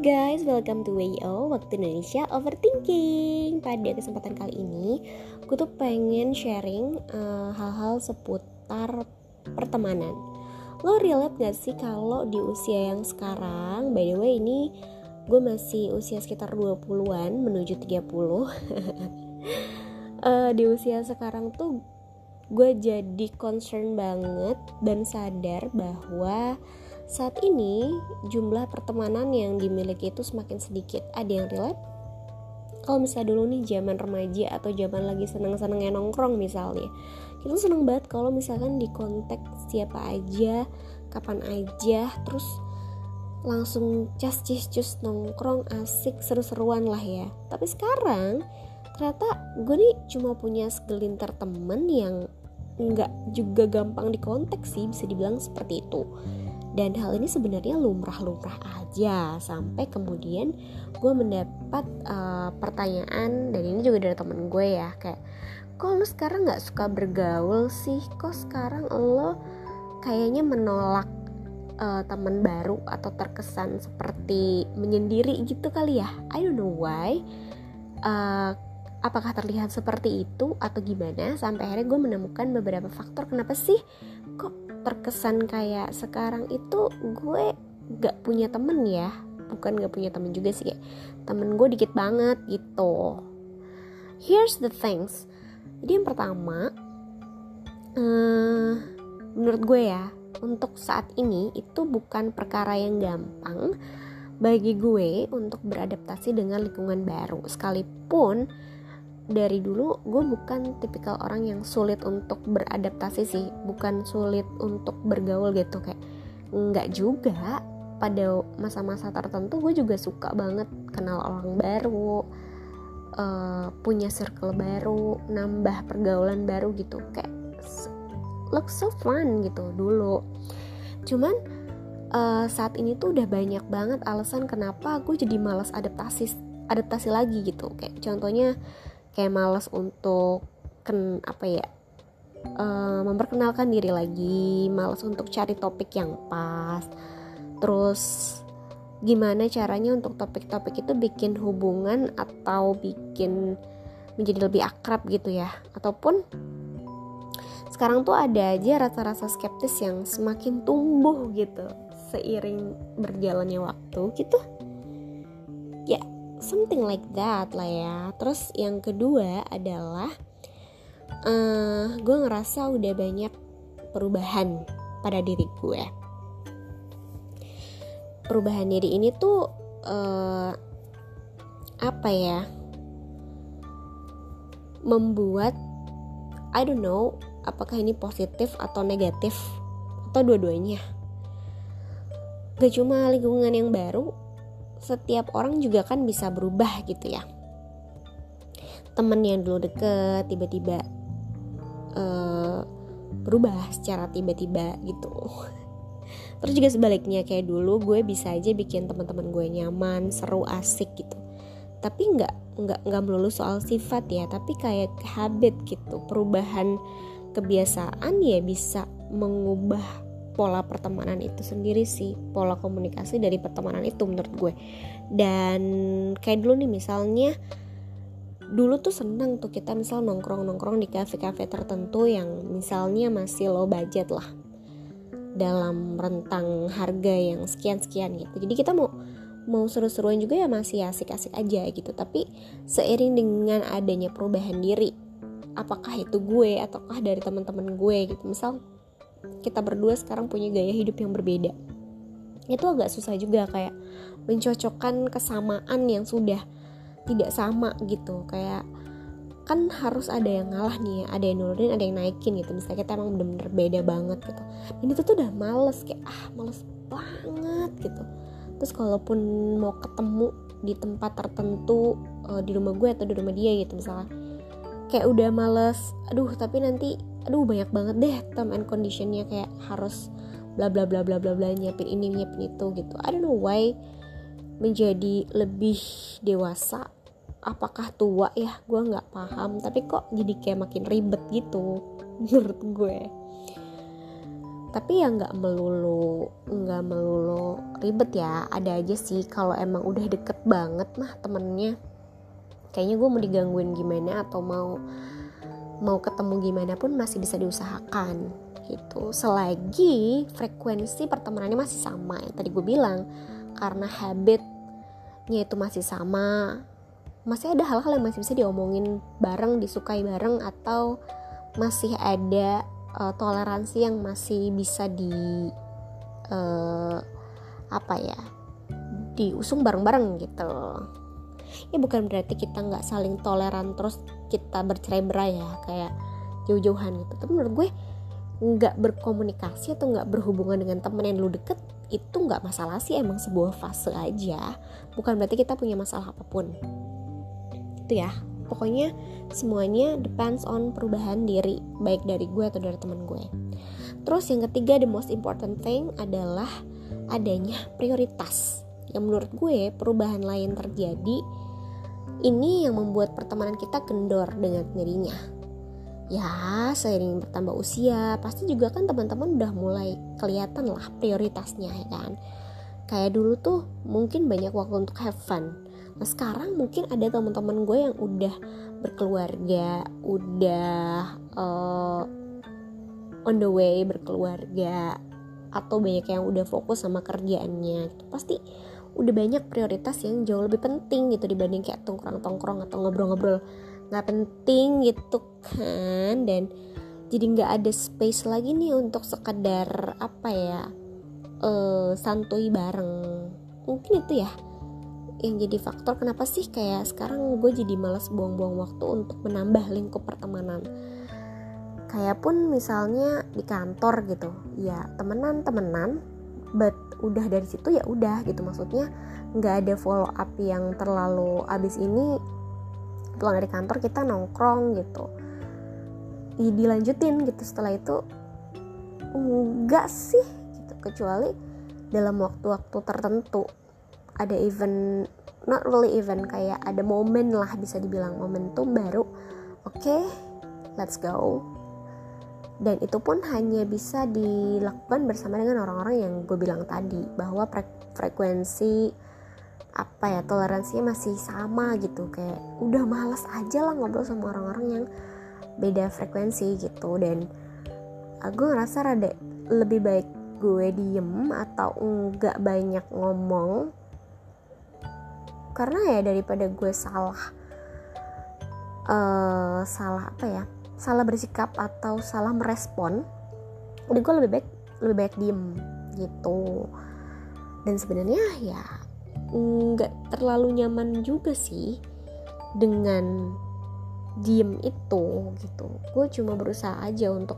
guys, welcome to WIO Waktu Indonesia Overthinking. Pada kesempatan kali ini Gue tuh pengen sharing uh, hal-hal seputar pertemanan. Lo relate gak sih kalau di usia yang sekarang By the way ini gue masih usia sekitar 20-an menuju 30 uh, Di usia sekarang tuh gue jadi concern banget dan sadar bahwa saat ini jumlah pertemanan yang dimiliki itu semakin sedikit. Ada yang relate? Kalau misalnya dulu nih zaman remaja atau zaman lagi seneng-senengnya nongkrong misalnya, kita seneng banget kalau misalkan di kontak siapa aja, kapan aja, terus langsung cas cis cus nongkrong asik seru-seruan lah ya. Tapi sekarang ternyata gue nih cuma punya segelintir temen yang nggak juga gampang dikontak sih bisa dibilang seperti itu dan hal ini sebenarnya lumrah-lumrah aja sampai kemudian gue mendapat uh, pertanyaan dan ini juga dari temen gue ya kayak kok lo sekarang nggak suka bergaul sih? Kok sekarang lo kayaknya menolak uh, teman baru atau terkesan seperti menyendiri gitu kali ya? I don't know why. Uh, apakah terlihat seperti itu atau gimana? Sampai akhirnya gue menemukan beberapa faktor kenapa sih kok terkesan kayak sekarang itu gue gak punya temen ya. Bukan gak punya temen juga sih kayak temen gue dikit banget gitu. Here's the things. Jadi yang pertama uh, menurut gue ya untuk saat ini itu bukan perkara yang gampang bagi gue untuk beradaptasi dengan lingkungan baru. Sekalipun dari dulu gue bukan tipikal orang yang sulit untuk beradaptasi sih bukan sulit untuk bergaul gitu kayak nggak juga. Pada masa-masa tertentu gue juga suka banget kenal orang baru uh, punya circle baru nambah pergaulan baru gitu. Kayak look so fun gitu dulu. Cuman uh, saat ini tuh udah banyak banget alasan kenapa gue jadi malas adaptasi adaptasi lagi gitu. Kayak contohnya kayak males untuk ken apa ya uh, memperkenalkan diri lagi males untuk cari topik yang pas. Terus gimana caranya untuk topik-topik itu bikin hubungan atau bikin menjadi lebih akrab gitu ya? Ataupun sekarang tuh ada aja rasa-rasa skeptis yang semakin tumbuh gitu seiring berjalannya waktu gitu. Ya something like that lah ya. Terus yang kedua adalah uh, gue ngerasa udah banyak perubahan pada diri gue. Perubahan diri ini tuh uh, apa ya? Membuat I don't know apakah ini positif atau negatif atau dua-duanya. Gak cuma lingkungan yang baru setiap orang juga kan bisa berubah gitu ya. Temen yang dulu deket tiba-tiba uh, berubah secara tiba-tiba gitu. Terus juga sebaliknya kayak dulu gue bisa aja bikin teman-teman gue nyaman seru asik gitu. Tapi nggak nggak nggak melulu soal sifat ya tapi kayak habit gitu. Perubahan kebiasaan ya bisa mengubah pola pertemanan itu sendiri sih pola komunikasi dari pertemanan itu menurut gue. Dan kayak dulu nih misalnya dulu tuh seneng tuh kita misal nongkrong nongkrong di kafe-kafe tertentu yang misalnya masih low budget lah dalam rentang harga yang sekian-sekian gitu. Jadi kita mau mau seru-seruan juga ya masih asik-asik aja gitu. Tapi seiring dengan adanya perubahan diri apakah itu gue ataukah dari teman-teman gue gitu. Misal kita berdua sekarang punya gaya hidup yang berbeda. Itu agak susah juga kayak mencocokkan kesamaan yang sudah tidak sama gitu. Kayak kan harus ada yang ngalah nih ya ada yang nurunin ada yang naikin gitu. Misalnya kita emang bener-bener beda banget gitu. Dan itu tuh udah males kayak ah males banget gitu. Terus kalaupun mau ketemu di tempat tertentu uh, di rumah gue atau di rumah dia gitu misalnya kayak udah males aduh tapi nanti aduh banyak banget deh term and conditionnya kayak harus bla bla bla bla bla bla nyiapin ini nyiapin itu gitu. I don't know why menjadi lebih dewasa. Apakah tua? Ya gue nggak paham. Tapi kok jadi kayak makin ribet gitu menurut gue. Tapi ya nggak melulu nggak melulu ribet ya. Ada aja sih kalau emang udah deket banget mah temennya. Kayaknya gue mau digangguin gimana atau mau mau ketemu gimana pun masih bisa diusahakan gitu. Selagi frekuensi pertemanannya masih sama yang tadi gue bilang. Karena habitnya itu masih sama masih ada hal-hal yang masih bisa diomongin bareng disukai bareng atau masih ada uh, toleransi yang masih bisa di uh, apa ya diusung bareng-bareng gitu ya bukan berarti kita nggak saling toleran terus kita bercerai-berai ya kayak jauh-jauhan gitu. Tapi menurut gue nggak berkomunikasi atau nggak berhubungan dengan temen yang lu deket itu nggak masalah sih emang sebuah fase aja. Bukan berarti kita punya masalah apa pun. Itu ya. Pokoknya semuanya depends on perubahan diri baik dari gue atau dari teman gue. Terus yang ketiga the most important thing adalah adanya prioritas yang menurut gue perubahan lain terjadi ini yang membuat pertemanan kita kendor dengan sendirinya. Ya seiring bertambah usia pasti juga kan teman-teman udah mulai kelihatan lah prioritasnya ya kan? Kayak dulu tuh mungkin banyak waktu untuk have fun. Nah sekarang mungkin ada teman-teman gue yang udah berkeluarga, udah uh, on the way berkeluarga, atau banyak yang udah fokus sama kerjaannya. Pasti udah banyak prioritas yang jauh lebih penting gitu dibanding kayak tongkrong-tongkrong atau ngobrol-ngobrol. Nggak penting gitu kan? Dan jadi nggak ada space lagi nih untuk sekedar apa ya uh, santuy bareng. Mungkin itu ya yang jadi faktor kenapa sih kayak sekarang gue jadi malas buang-buang waktu untuk menambah lingkup pertemanan. Kayak pun misalnya di kantor gitu ya temenan temenan but udah dari situ ya udah gitu. Maksudnya nggak ada follow up yang terlalu abis ini pulang dari kantor kita nongkrong gitu. Ya, dilanjutin gitu. Setelah itu enggak sih gitu. Kecuali dalam waktu-waktu tertentu. Ada event not really event kayak ada momen lah bisa dibilang. Momentum baru oke okay, let's go dan itu pun hanya bisa dilakukan bersama dengan orang-orang yang gue bilang tadi bahwa fre frekuensi apa ya toleransinya masih sama gitu. Kayak udah males aja lah ngobrol sama orang-orang yang beda frekuensi gitu. Dan uh, gue ngerasa rada lebih baik gue diem atau enggak banyak ngomong karena ya daripada gue salah uh, salah apa ya salah bersikap atau salah merespon udah gue lebih baik lebih baik diem gitu. Dan sebenarnya ya nggak terlalu nyaman juga sih dengan diem itu gitu. Gue cuma berusaha aja untuk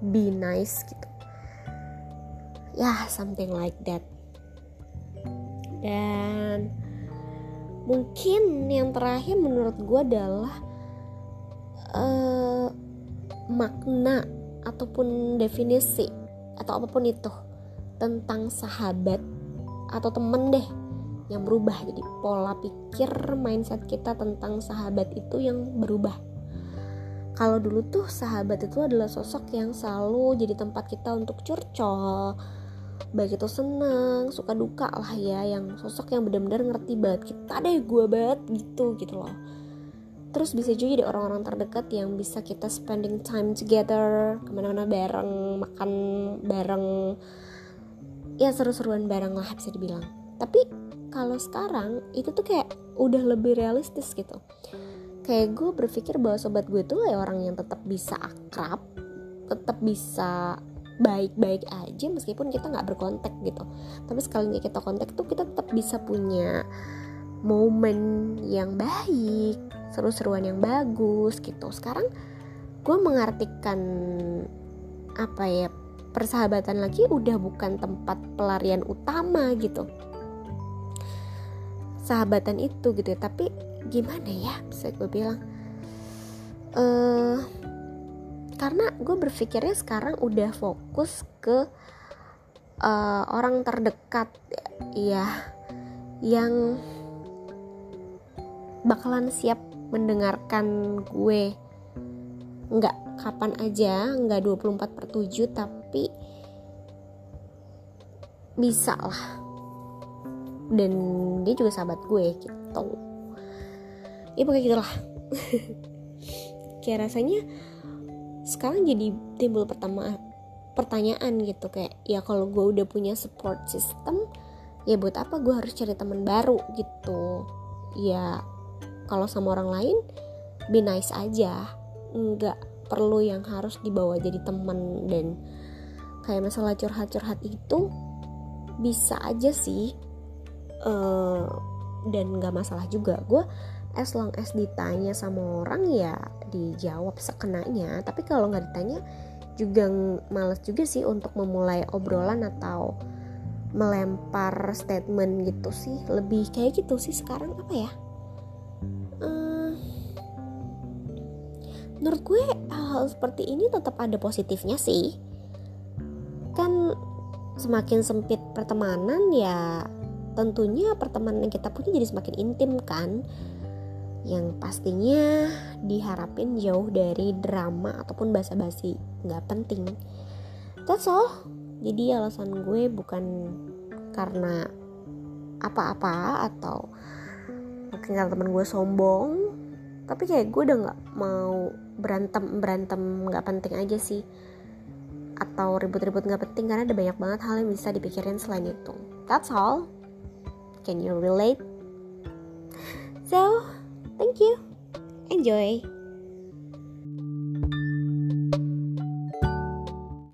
be nice gitu. Ya something like that. Dan mungkin yang terakhir menurut gue adalah uh, makna ataupun definisi atau apa pun itu tentang sahabat atau temen deh yang berubah. Jadi pola pikir mindset kita tentang sahabat itu yang berubah. Kalau dulu tuh sahabat itu adalah sosok yang selalu jadi tempat kita untuk curcol. Baik itu seneng suka duka lah ya yang sosok yang benar-benar ngerti banget kita deh gue banget gitu gitu loh terus bisa juga ada orang-orang terdekat yang bisa kita spending time together ke mana-mana bareng makan bareng. Ya seru-seruan bareng lah bisa dibilang. Tapi kalau sekarang itu tuh kayak udah lebih realistis gitu. Kayak gue berpikir bahwa sobat gue tuh ya orang yang tetap bisa akrab tetap bisa baik-baik aja meskipun kita nggak berkontak gitu. Tapi sekalinya kita kontak tuh kita tetap bisa punya momen yang baik seru-seruan yang bagus gitu. Sekarang gue mengartikan apa ya persahabatan lagi udah bukan tempat pelarian utama gitu. Sahabatan itu gitu ya. Tapi gimana ya bisa gue bilang uh, karena gue berpikirnya sekarang udah fokus ke uh, orang terdekat ya yang bakalan siap mendengarkan gue. Nggak kapan aja nggak 24 per 7 tapi bisa lah. Dan dia juga sahabat gue gitu. Ya pokoknya gitulah. Kayak rasanya sekarang jadi timbul pertama pertanyaan gitu kayak ya kalau gue udah punya support system ya buat apa gue harus cari teman baru? Gitu. Ya kalau sama orang lain be nice aja. Nggak perlu yang harus dibawa jadi teman. Dan kayak masalah curhat-curhat itu bisa aja sih. Uh, dan nggak masalah juga. Gue as long as ditanya sama orang ya dijawab sekenanya. Tapi kalau nggak ditanya juga males juga sih untuk memulai obrolan atau melempar statement gitu sih. Lebih kayak gitu sih sekarang. Apa ya menurut gue hal-hal seperti ini tetap ada positifnya sih. Kan semakin sempit pertemanan ya tentunya pertemanan yang kita punya jadi semakin intim kan? Yang pastinya diharapin jauh dari drama ataupun basa-basi nggak penting. That's all. Jadi alasan gue bukan karena apa-apa atau mungkin karena teman gue sombong tapi kayak gue udah nggak mau berantem berantem nggak penting aja sih. Atau ribut-ribut nggak penting karena ada banyak banget hal yang bisa dipikirin selain itu. That's all. Can you relate? So thank you. Enjoy